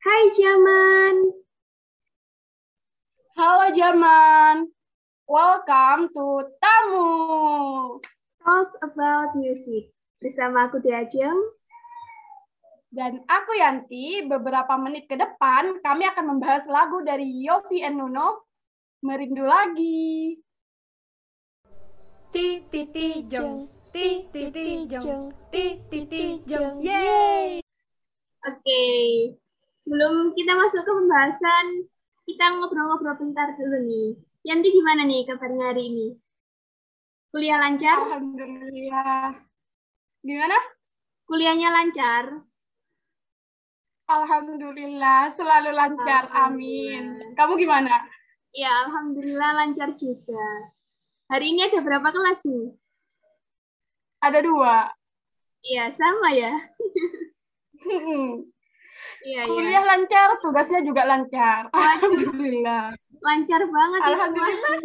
Hai Jaman. Halo Jaman. Welcome to Tamu. Talks about music. Bersama aku Diajeng. Dan aku Yanti, beberapa menit ke depan kami akan membahas lagu dari Yofi and Nuno, Merindu Lagi. Ti ti ti jeng, ti ti ti jeng, ti ti ti jeng, yeay! Oke, sebelum kita masuk ke pembahasan, kita ngobrol-ngobrol bentar dulu nih. Yanti gimana nih kabarnya hari ini? Kuliah lancar? Alhamdulillah. Gimana? Kuliahnya lancar? Alhamdulillah, selalu lancar. Amin. Kamu gimana? Ya, Alhamdulillah lancar juga. Hari ini ada berapa kelas nih? Ada dua. Iya, sama ya. Iya, iya. Kuliah lancar, tugasnya juga lancar. Alhamdulillah. Lancar banget. ya, Alhamdulillah. Mas.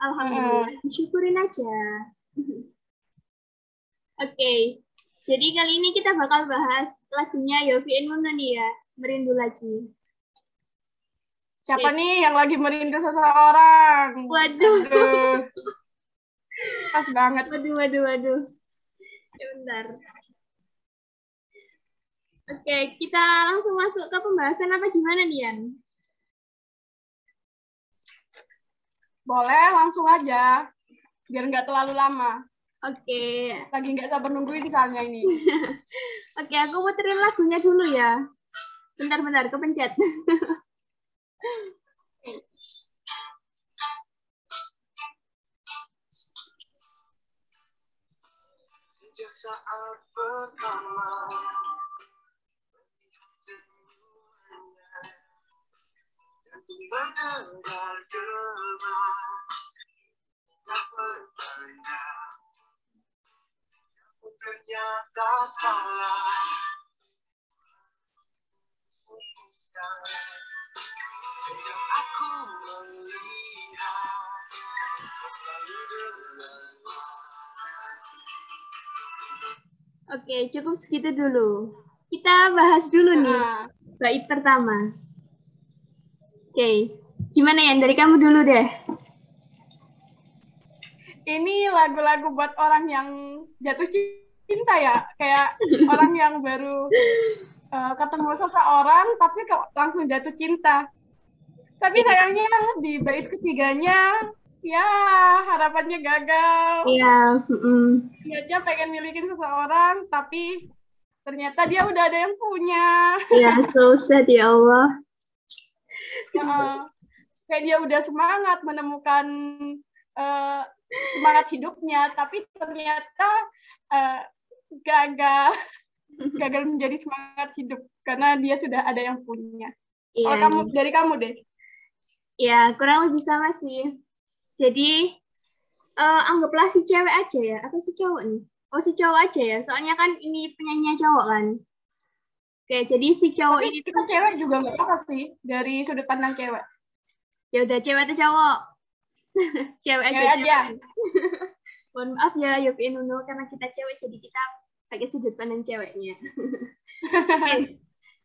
Alhamdulillah. Syukurin aja. Oke. Jadi kali ini kita bakal bahas lagunya Yofi and Nuno nih ya. Merindu lagi. Siapa nih yang lagi merindu seseorang? Waduh. Aduh. Pas banget. Waduh, waduh, waduh. Ya, bentar. Oke, kita langsung masuk ke pembahasan apa gimana nih, Yan? Boleh, langsung aja. Biar nggak terlalu lama. Oke. Lagi nggak sabar nungguin misalnya ini. Oke, aku muterin lagunya dulu ya. Bentar-bentar, kepencet. Sejak saat pertama jantung mendengar demam, tak bertanya, aku ternyata salah. Putuskan sejak aku melihat kau selalu dengannya. Oke, cukup segitu dulu. Kita bahas dulu nih Nah, bait pertama. Oke, gimana ya? Dari kamu dulu deh. ini lagu-lagu buat orang yang jatuh cinta ya. Kayak orang yang baru eh, ketemu seseorang tapi kok langsung jatuh cinta. Tapi sayangnya di bait ketiganya ya harapannya gagal. Iya, mm-mm. Niatnya pengen milikin seseorang tapi ternyata dia udah ada yang punya. Iya, so sad ya Allah. Heeh. kayak dia udah semangat menemukan eh, semangat hidupnya, tapi ternyata eh, gagal gagal menjadi semangat hidup karena dia sudah ada yang punya. Iya, Kalau kamu dari kamu deh, ya kurang lebih sama sih. Jadi eh, anggaplah si cewek aja ya, atau si cowok nih? Oh si cowok aja ya, soalnya kan ini penyanyinya cowok kan. Oke, jadi si cowok tapi ini kita cewek juga nggak apa sih dari sudut pandang cewek. ya udah cewek atau cowok? cewek aja. Cewek aja. Mohon maaf ya Yofi and Nuno karena kita cewek jadi kita pakai sudut pandang ceweknya.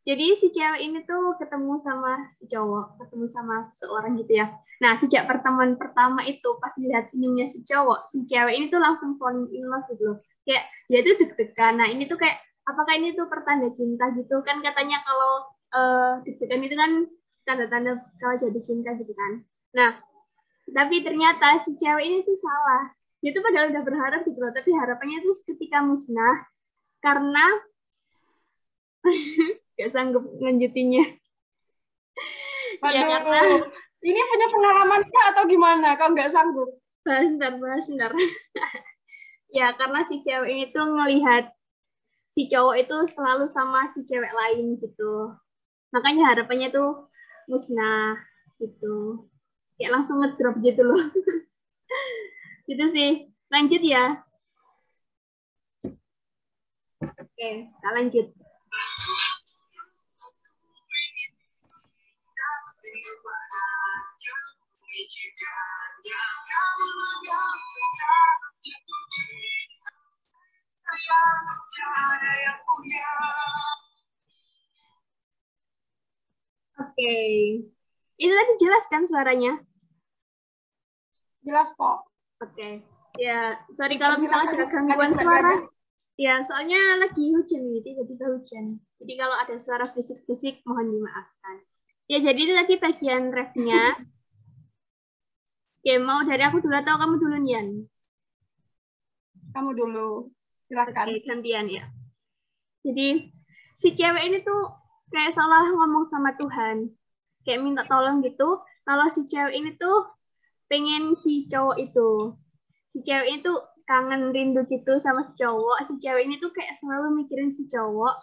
Jadi si cewek ini tuh ketemu sama si cowok, ketemu sama seseorang gitu ya. Nah, sejak pertemuan pertama itu pas lihat senyumnya si cowok, si cewek ini tuh langsung falling in love gitu loh. Kayak dia tuh deg-degan. Nah, ini tuh kayak apakah ini tuh pertanda cinta gitu kan katanya kalau eh, deg-degan itu kan tanda-tanda kalau jadi cinta gitu kan. Nah, tapi ternyata si cewek ini tuh salah. Dia tuh padahal udah berharap gitu loh, tapi harapannya tuh ketika musnah karena gak sanggup lanjutinnya. Waduh, Ya, karena ini punya pengalaman kah atau gimana? Kau nggak sanggup? bahas bentar, bahas bentar. ya, karena si cewek ini tuh ngelihat si cowok itu selalu sama si cewek lain gitu. Makanya harapannya tuh musnah gitu. Kayak langsung ngedrop gitu loh. gitu sih. Lanjut ya. Oke, kita lanjut. Oke. Itu tadi jelas kan suaranya? Jelas kok. Oke. Ya, sorry kalau misalnya ada gangguan suara. Ya, soalnya lagi hujan nih, tiba-tiba hujan. Jadi kalau ada suara fisik-fisik, mohon dimaafkan. Ya, jadi itu tadi bagian refnya. Oke, mau dari aku dulu atau kamu dulu, Nian? Kamu dulu. Silakan. Oke, gantian ya. Jadi, si cewek ini tuh kayak seolah ngomong sama Tuhan. Kayak minta tolong gitu, kalau si cewek ini tuh pengen si cowok itu. Si cewek ini tuh kangen rindu gitu sama si cowok. Si cewek ini tuh kayak selalu mikirin si cowok.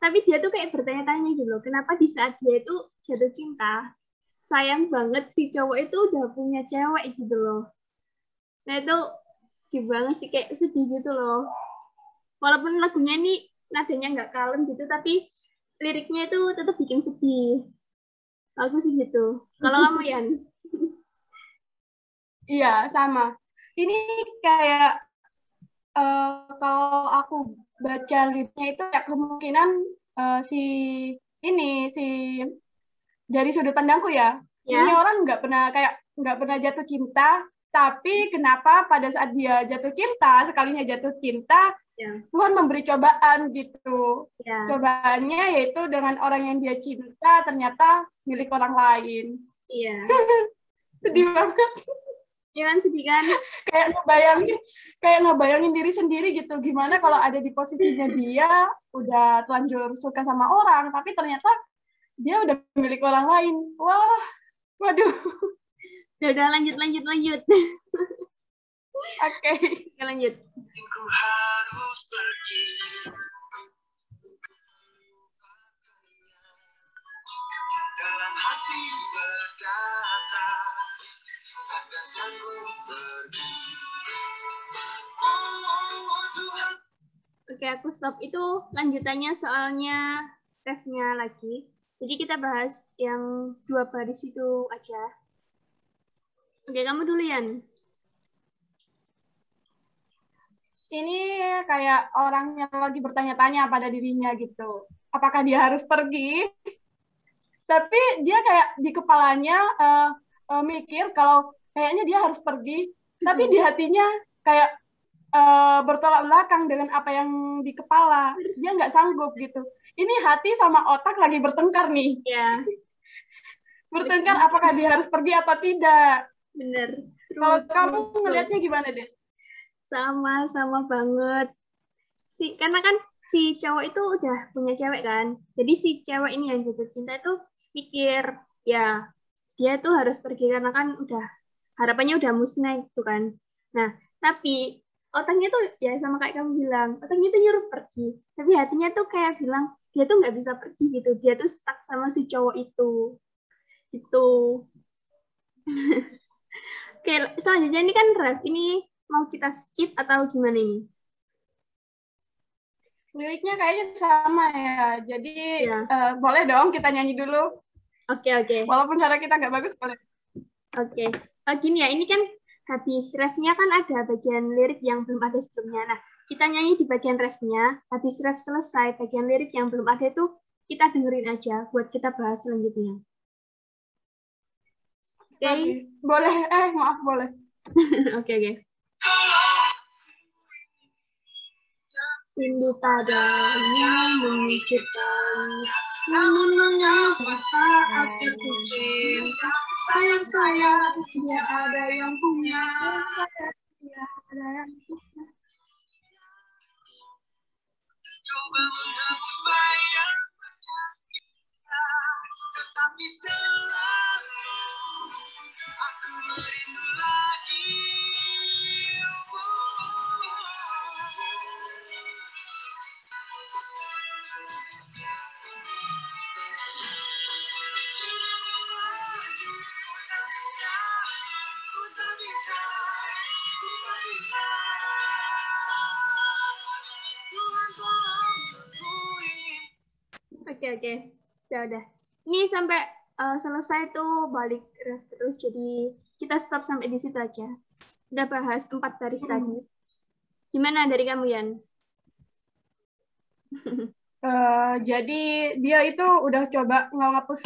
Tapi dia tuh kayak bertanya-tanya gitu loh, kenapa di saat dia itu jatuh cinta, sayang banget si cowok itu udah punya cewek gitu loh. Nah itu gimana sih kayak sedih gitu loh walaupun lagunya ini nadanya nggak kalem gitu tapi liriknya itu tetap bikin sedih. Aku sih gitu. Kalau kamu Yan? Iya, sama. Ini kayak eh, kalau aku baca liriknya itu ya kemungkinan eh, si ini si dari sudut pandangku ya, ini ya orang nggak pernah kayak nggak pernah jatuh cinta, tapi kenapa pada saat dia jatuh cinta, sekalinya jatuh cinta, ya Tuhan memberi cobaan gitu. ya Cobaannya yaitu dengan orang yang dia cinta ternyata milik orang lain. iya. Sedih banget. ya kan sedih kan kayak ngebayangin kayak ngebayangin diri sendiri gitu. Gimana kalau ada di posisinya dia udah telanjur suka sama orang tapi ternyata dia udah milik orang lain. Wah waduh. Udah udah lanjut lanjut lanjut. Oke. Oke, lanjut Oh, oh, oh oke aku stop. Itu lanjutannya soalnya refnya lagi. Jadi kita bahas yang dua baris itu aja. Oke kamu dulu Yan ini kayak orang yang lagi bertanya-tanya pada dirinya gitu. Apakah dia harus pergi? Tapi dia kayak di kepalanya eh, eh, mikir kalau kayaknya dia harus pergi. Tapi di hatinya kayak eh, bertolak belakang dengan apa yang di kepala. Dia nggak sanggup gitu. Ini hati sama otak lagi bertengkar nih. Ya bertengkar apakah dia harus pergi atau tidak? Bener. Kalau kamu ngelihatnya gimana deh sama sama banget. Si karena kan si cowok itu udah punya cewek kan. Jadi si cewek ini yang jatuh cinta itu pikir ya dia tuh harus pergi karena kan udah harapannya udah musnah gitu kan. Nah tapi otaknya tuh ya sama kayak kamu bilang otaknya tuh nyuruh pergi. Tapi hatinya tuh kayak bilang dia tuh nggak bisa pergi gitu. Dia tuh stuck sama si cowok itu. Itu Oke, selanjutnya ini kan ref. Ini mau kita skip atau gimana ini? liriknya kayaknya sama ya jadi Ya. eh, boleh dong kita nyanyi dulu Oke, oke. Walaupun suara kita nggak bagus, boleh. Oke. Oh, gini ya, ini kan habis refnya kan ada bagian lirik yang belum ada sebelumnya. Nah, kita nyanyi di bagian refnya, habis ref selesai, bagian lirik yang belum ada itu kita dengerin aja buat kita bahas selanjutnya. Oke, Oke. Boleh, eh maaf boleh. oke, oke. Rindu padanya memikirkan Namun mengapa saat jatuh cinta. Sayang saya dia ada yang punya. Coba Oke ya udah. Ini sampai eh, selesai tuh balik ref terus, jadi kita stop sampai di situ aja. Udah bahas empat baris tadi. Gimana dari kamu Yan? Eh, jadi dia itu udah coba ngapus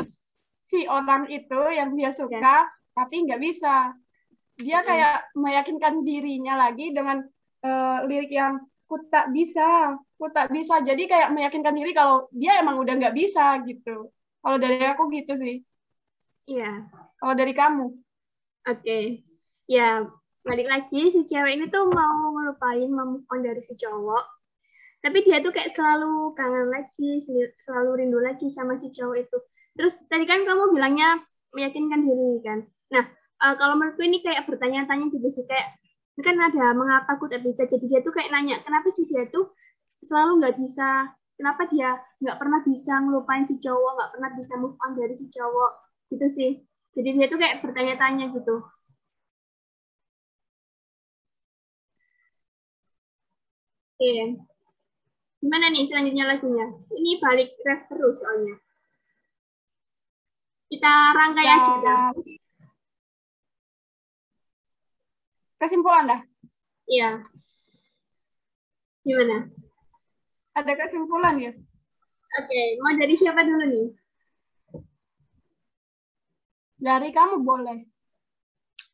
si orang itu yang dia suka, tapi nggak bisa. Dia kayak meyakinkan dirinya lagi dengan eh, lirik yang ku tak bisa, ku tak bisa. Jadi kayak meyakinkan diri kalau dia emang udah nggak bisa gitu. Kalau dari aku gitu sih. Iya. Kalau dari kamu? Oke. Ya, balik lagi si cewek ini tuh mau ngelupain, mau move on dari si cowok. Tapi dia tuh kayak selalu kangen lagi, sel- selalu rindu lagi sama si cowok itu. Terus tadi kan kamu bilangnya meyakinkan diri kan. Nah, eh, kalau menurutku ini kayak bertanya-tanya gitu sih kayak kan ada mengapa aku tak bisa. Jadi dia tuh kayak nanya kenapa sih dia tuh selalu nggak bisa, kenapa dia nggak pernah bisa ngelupain si cowok, nggak pernah bisa move on dari si cowok gitu sih. Jadi dia tuh kayak bertanya-tanya gitu. Oke. Gimana nih selanjutnya lagunya? Ini balik ref terus soalnya. Kita rangkai aja. Ya, kesimpulan dah. Iya. Gimana? Ada kesimpulan ya? Oke, mau dari siapa dulu nih? Dari kamu boleh.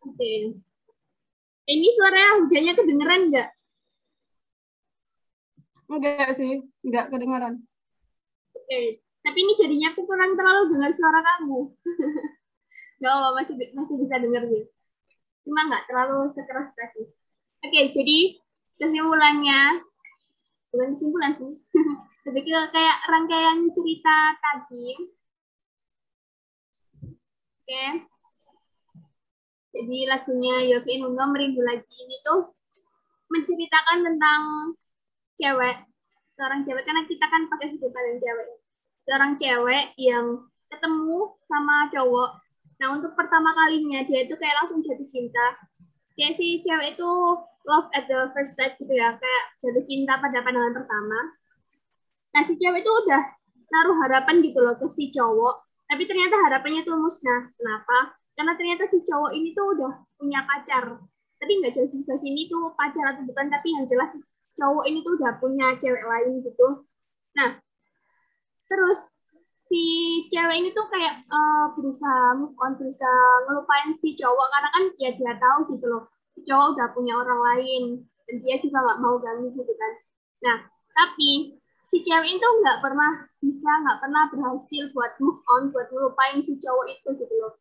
Oke. Ini suara hujannya kedengeran nggak? Enggak sih, enggak kedengaran. Oke. Tapi ini jadinya aku kurang terlalu dengar suara kamu. Gak apa, masih masih bisa dengar sih. Cuma nggak terlalu sekeras tadi. Oke, jadi kesimpulannya bukan kesimpulan sih. Lebih ke kayak rangkaian cerita tadi. Oke. Jadi lagunya Yofi Nunggu Merindu Lagi ini tuh menceritakan tentang cewek, seorang cewek karena kita kan pakai pandang cewek. Seorang cewek yang ketemu sama cowok. Nah, untuk pertama kalinya dia itu kayak langsung jatuh cinta. Kayak si cewek itu love at the first sight gitu ya, kayak jatuh cinta pada pandangan pertama. Nah, si cewek itu udah naruh harapan gitu loh ke si cowok, tapi ternyata harapannya tuh musnah. Kenapa? Karena ternyata si cowok ini tuh udah punya pacar. Tapi nggak jelas di sini tuh pacar atau bukan, tapi yang jelas cowok ini tuh udah punya cewek lain gitu. Nah, terus si cewek ini tuh kayak eh, berusaha move on, berusaha ngelupain si cowok karena kan ya dia tahu gitu loh, cowok udah punya orang lain dan dia juga nggak mau ganggu gitu kan. Nah, tapi si cewek itu nggak pernah bisa, nggak pernah berhasil buat move on, buat ngelupain si cowok itu gitu loh.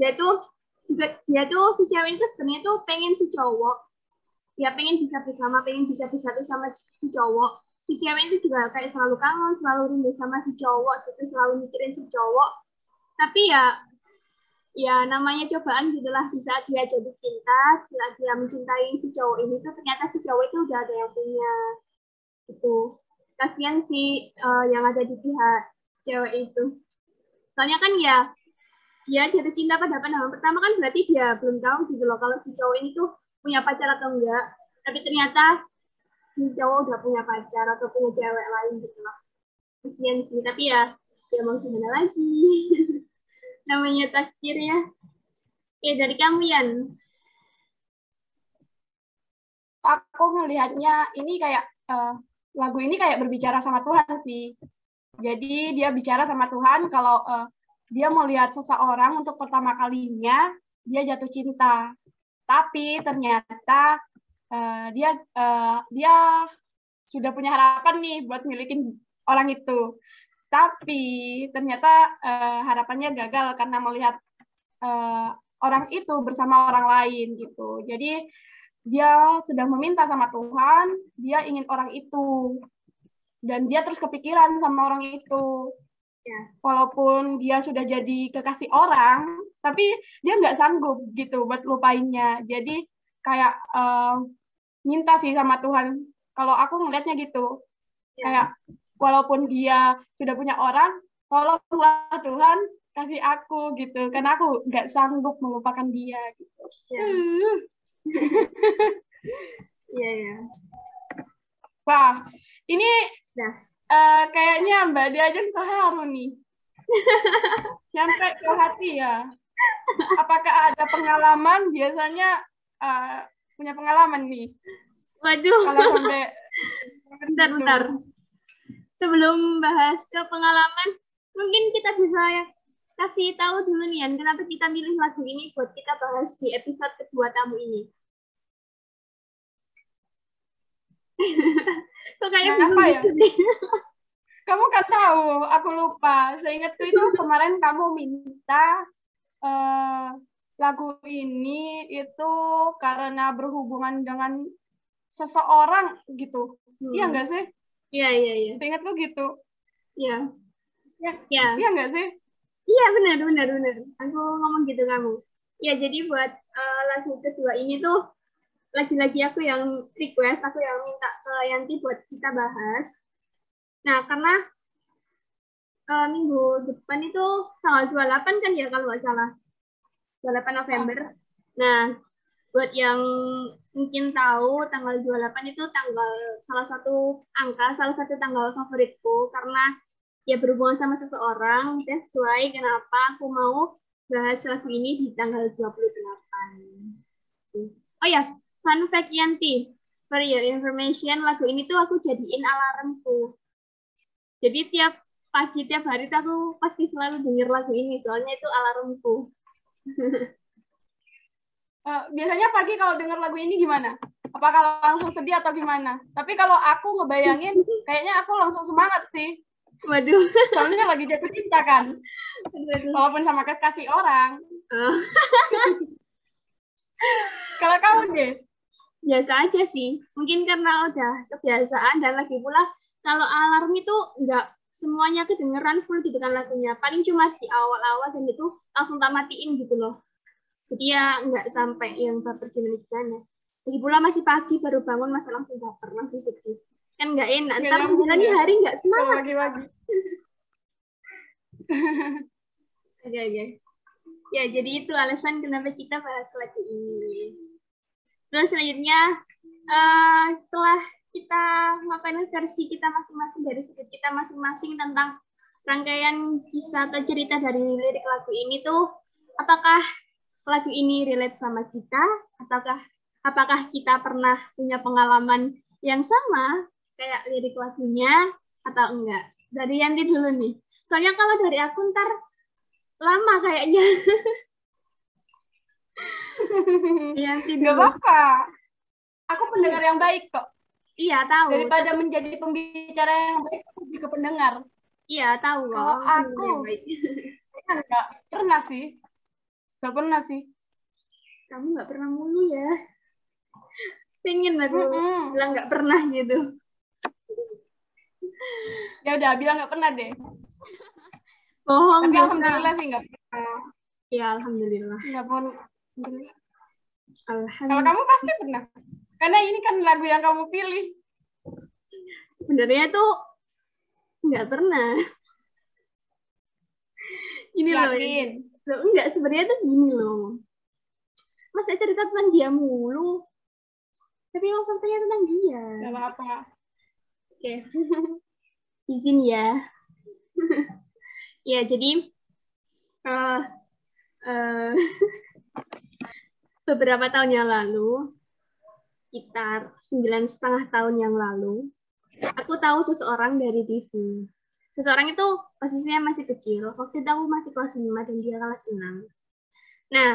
Dia tuh juga dia tuh si cewek itu sebenarnya tuh pengen si cowok ya pengen bisa bersama, pengen bisa bersatu sama si cowok. Si cewek itu juga kayak selalu kangen, selalu rindu sama si cowok, gitu, selalu mikirin si cowok. Tapi ya, ya namanya cobaan gitulah di saat dia jadi cinta, saat dia mencintai si cowok ini tuh ternyata si cowok itu udah ada yang punya. Gitu. Kasihan sih eh, yang ada di pihak cewek itu. Soalnya kan ya, dia jatuh cinta pada pandangan pertama kan berarti dia belum tahu gitu loh kalau si cowok ini tuh punya pacar atau enggak tapi ternyata si cowok udah punya pacar atau punya cewek lain gitu loh kasian sih tapi ya ya mau gimana lagi namanya takdir ya oke dari kamu Yan Aku melihatnya ini kayak eh, lagu ini kayak berbicara sama Tuhan sih. Jadi dia bicara sama Tuhan kalau eh, dia mau lihat seseorang untuk pertama kalinya dia jatuh cinta. Tapi ternyata eh, dia eh, dia sudah punya harapan nih buat milikin orang itu. Tapi ternyata eh, harapannya gagal karena melihat eh, orang itu bersama orang lain gitu. Jadi dia sedang meminta sama Tuhan, dia ingin orang itu. Dan dia terus kepikiran sama orang itu. Ya. Walaupun dia sudah jadi kekasih orang, tapi dia nggak sanggup gitu buat lupainnya. Jadi kayak eh, minta sih sama Tuhan. Kalau aku ngelihatnya gitu. Ya. Kayak walaupun dia sudah punya orang, tolonglah Tuhan kasih aku gitu. Karena aku nggak sanggup melupakan dia gitu. Iya ya Wah, ini Nah. eh, kayaknya Mbak Dia aja terharu nih. Sampai ke hati ya. Apakah ada pengalaman? Biasanya eh, punya pengalaman nih. waduh Kalau sampai bentar bentar sebelum bahas ke pengalaman mungkin kita bisa ya kasih tahu dulu nih Yan, kenapa kita milih lagu ini buat kita bahas di episode kedua tamu ini. Kok kayak bingung ya? gitu? Kamu kan tahu, aku lupa. Seingatku itu kemarin kamu minta eh, lagu ini itu karena berhubungan dengan seseorang gitu. Iya nggak sih? Iya, iya, iya. Seingatku gitu. Iya. Ya, Iya. iya nggak sih? Iya, benar, benar, benar. Aku ngomong gitu kamu. Ya, jadi buat eh, lagu kedua ini tuh lagi-lagi aku yang request, aku yang minta ke Yanti buat kita bahas. Nah, karena eh, minggu depan itu tanggal 28 kan ya kalau nggak salah. 28 November. Nah, buat yang mungkin tahu tanggal 28 itu tanggal salah satu angka, salah satu tanggal favoritku karena ya berhubungan sama seseorang, that's why kenapa aku mau bahas lagu ini di tanggal 28. Oh ya, fun fact Yanti, for your information, lagu ini tuh aku jadiin alarmku. Jadi tiap pagi, tiap hari tuh aku pasti selalu denger lagu ini, soalnya itu alarmku. Eh, biasanya pagi kalau denger lagu ini gimana? Apakah langsung sedih atau gimana? Tapi kalau aku ngebayangin, kayaknya aku langsung semangat sih. Waduh. Soalnya lagi jatuh cinta kan. Walaupun sama kekasih orang. Oh. Kalau kamu deh, biasa aja sih. Mungkin karena udah kebiasaan dan lagi pula kalau alarm itu nggak semuanya kedengeran full gitu kan lagunya. Paling cuma di awal-awal dan itu langsung tak matiin gitu loh. Jadi ya nggak sampai yang baper gimana gimana. Lagi pula masih pagi baru bangun masa langsung baper, langsung sedih. Kan nggak enak. Ntar menjalani ya. hari nggak semangat. lagi-lagi. Oke, oke. Ya, jadi itu alasan kenapa kita bahas lagu ini. Terus selanjutnya, eh, setelah kita ngapain versi kita masing-masing dari sudut kita masing-masing tentang rangkaian kisah atau cerita dari lirik lagu ini tuh, apakah lagu ini relate sama kita? Ataukah apakah kita pernah punya pengalaman yang sama kayak lirik lagunya atau enggak? Dari Yanti dulu nih. Soalnya kalau dari aku ntar lama kayaknya. Yanti Gak dulu. apa-apa. Aku pendengar yang baik kok. Iya tahu. Daripada menjadi pembicara yang baik, aku lebih ke pendengar. Iya tahu. Kalau kok. aku- Yang baik. Kayaknya Nggak pernah sih. Gak pernah sih. Kamu nggak pernah mulu ya. Pengen aku Mm-mm. bilang nggak pernah gitu. Ya udah, bilang nggak pernah deh. Bohong. Tapi alhamdulillah sih nggak pernah. Ya alhamdulillah. Nggak pun. Alhamdulillah. Kalau kamu pasti pernah. Karena ini kan lagu yang kamu pilih. Sebenarnya tuh nggak pernah. Loh. Yakin. Loh, enggak, sebenarnya tuh gini loh. Masa cerita tentang dia mulu? Tapi emang faktanya tentang dia. Gak apa-apa. Oke. Izin ya. ya, jadi eh eh, beberapa tahun yang lalu, sekitar sembilan setengah tahun yang lalu, aku tahu seseorang dari TV. Seseorang itu posisinya masih kecil. Waktu itu aku masih kelas 5 dan dia kelas 6. Nah,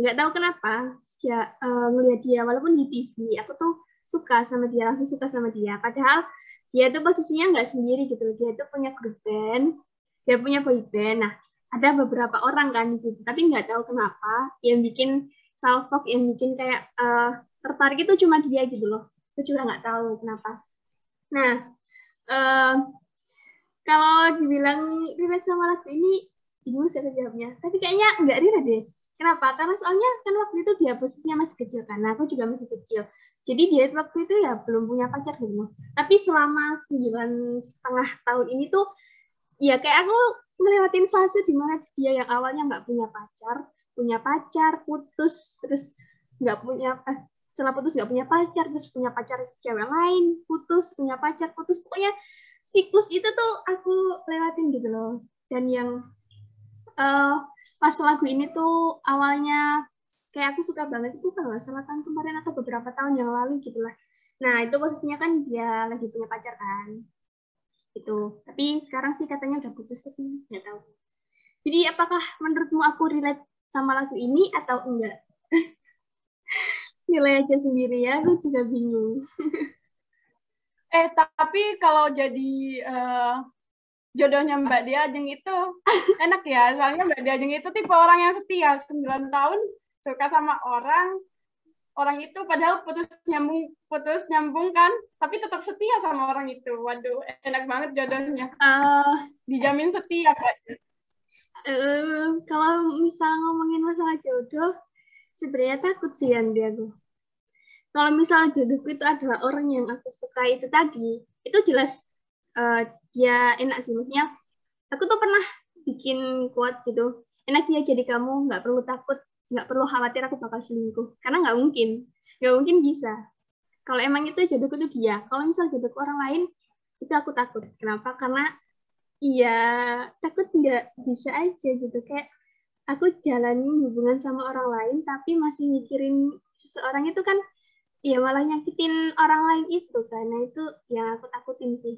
nggak tahu kenapa, sejak ngelihat dia, walaupun di TV, aku tuh suka sama dia, langsung suka sama dia. Padahal dia tuh posisinya nggak sendiri gitu. Dia tuh punya grup band, dia punya boy band. Nah, ada beberapa orang kan di situ, tapi nggak tahu kenapa yang bikin salfok, yang bikin kayak eh, tertarik itu cuma dia gitu loh. Aku juga nggak tahu kenapa. Nah, eh, kalau dibilang relate sama lagu ini, bingung sih aku jawabnya. Tapi kayaknya nggak relate deh. Kenapa? Karena soalnya kan waktu itu dia posisinya masih kecil kan, nah, aku juga masih kecil. Jadi dia waktu itu ya belum punya pacar gitu. Tapi selama sembilan setengah tahun ini tuh, ya kayak aku melewatin fase di mana dia yang awalnya nggak punya pacar, punya pacar, putus, terus nggak punya, eh, setelah putus nggak punya pacar, terus punya pacar cewek lain, putus, punya pacar, putus, pokoknya siklus itu tuh aku lewatin gitu loh. Dan yang eh, pas lagu ini tuh awalnya kayak aku suka banget itu kalau salah kan kemarin atau beberapa tahun yang lalu gitu lah. Nah itu posisinya kan dia lagi punya pacar kan. Itu. Tapi sekarang sih katanya udah putus tapi nggak tahu. Jadi apakah menurutmu aku relate sama lagu ini atau enggak? Nilai aja sendiri ya, aku juga bingung. Eh, tapi kalau jadi uh, jodohnya Mbak Diajeng itu enak ya. Soalnya Mbak Diajeng itu tipe orang yang setia. 9 tahun suka sama orang, orang itu padahal putus nyambung putus nyambung kan. Tapi tetap setia sama orang itu. Waduh enak banget jodohnya. Uh, dijamin setia kak uh, kalau misal ngomongin masalah jodoh sebenarnya takut sih yang dia tuh kalau misal jodohku itu adalah orang yang aku suka itu tadi itu jelas uh, dia enak sih. Maksudnya aku tuh pernah bikin quote gitu enak dia jadi kamu nggak perlu takut nggak perlu khawatir aku bakal selingkuh. Karena nggak mungkin nggak mungkin bisa. Kalau emang itu jodohku tuh dia. Kalau misal jodohku orang lain itu aku takut. Kenapa? Karena iya takut nggak bisa aja gitu. Kayak aku jalanin hubungan sama orang lain tapi masih mikirin seseorang itu kan ya malah nyakitin orang lain itu karena itu yang aku takutin sih.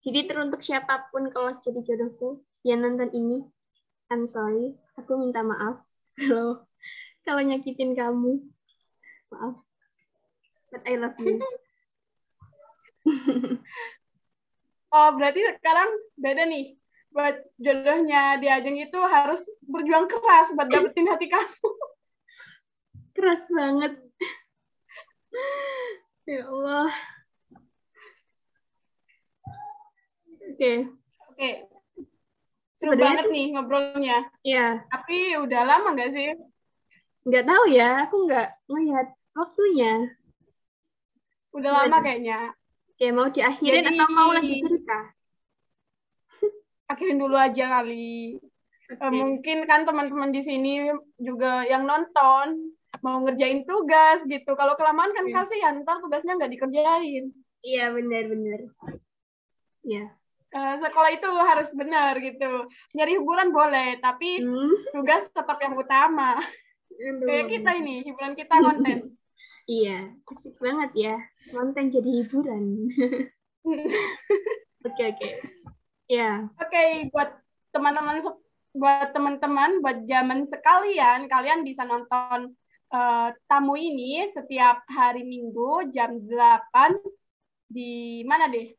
Jadi teruntuk siapa pun kalau jadi jodohku yang nonton ini I'm sorry aku minta maaf kalau kalau nyakitin kamu. Maaf. But I love you. Oh berarti sekarang beda nih. Buat jodohnya di Ajeng itu harus berjuang keras buat dapetin hati kamu. Keras banget ya Allah oke okay. oke okay. Seru banget nih ngobrolnya. Iya. Tapi udah lama nggak sih? Nggak tahu ya, aku nggak melihat waktunya. Udah lama kayaknya. Oke, mau diakhirin Jadi, atau mau lagi cerita? Akhirin dulu aja kali. Okay. mungkin kan teman-teman di sini juga yang nonton mau ngerjain tugas gitu. Kalau kelamaan kan yeah. kasihan, ntar tugasnya nggak dikerjain. Iya, benar-benar. Iya uh, sekolah itu harus benar gitu. Nyari hiburan boleh, tapi hmm. tugas tetap yang utama. Kayak kita ini, hiburan kita konten. iya, asik banget ya. Konten jadi hiburan. Oke, oke. Ya. Oke, buat teman-teman buat teman-teman, buat zaman sekalian, kalian bisa nonton uh, tamu ini setiap hari Minggu jam 8 di mana deh?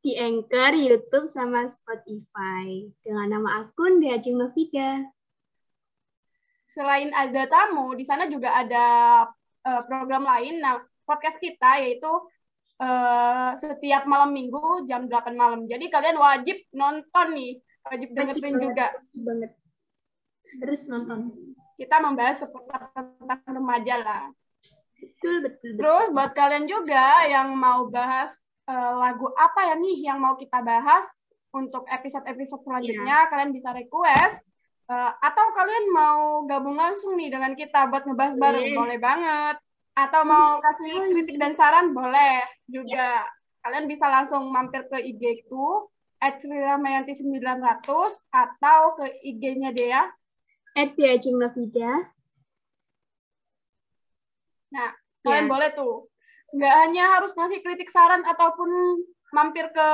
di Anchor, YouTube, sama Spotify dengan nama akun Deajeng Novida. Selain ada tamu, di sana juga ada uh, program lain. Nah, podcast kita yaitu uh, setiap malam minggu jam 8 malam. Jadi kalian wajib nonton nih, wajib dengerin juga. Wajib banget. Terus nonton. Kita membahas seputar tentang remaja lah. Betul, betul, betul. Terus buat kalian juga yang mau bahas uh, lagu apa ya nih yang mau kita bahas untuk episode-episode selanjutnya, yeah. kalian bisa request. Uh, atau kalian mau gabung langsung nih dengan kita buat ngebahas yeah. bareng, boleh banget. Atau mau kasih kritik dan saran, boleh juga. Yeah. Kalian bisa langsung mampir ke IG ku, at 900 atau ke IG-nya Dea. At Diajeng Novida. Nah, kalian yeah. boleh tuh. Nggak hanya harus ngasih kritik saran ataupun mampir ke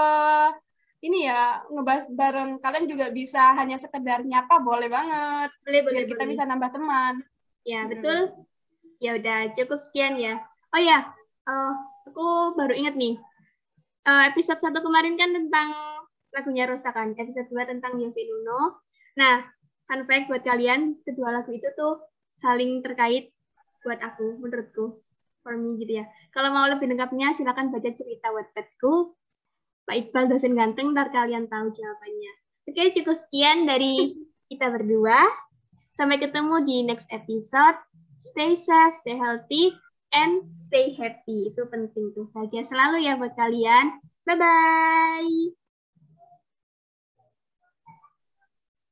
ini ya ngebahas bareng. Kalian juga bisa hanya sekedar nyapa boleh banget. Boleh boleh kita boleh. bisa nambah teman. Ya hmm. betul. Ya udah cukup sekian ya. Oh ya uh, aku baru ingat nih. Uh, episode satu kemarin kan tentang lagunya Rosa kan? Episode dua tentang Yovie Nuno. Nah fun fact buat kalian kedua lagu itu tuh saling terkait buat aku menurutku for me gitu ya. Kalau mau lebih lengkapnya silakan baca cerita Wattpadku. Pak Iqbal dosen ganteng, ntar kalian tahu jawabannya. Oke, cukup sekian dari kita berdua. Sampai ketemu di next episode. Stay safe, stay healthy, and stay happy. Itu penting tuh. Bahagia selalu ya buat kalian. Bye-bye.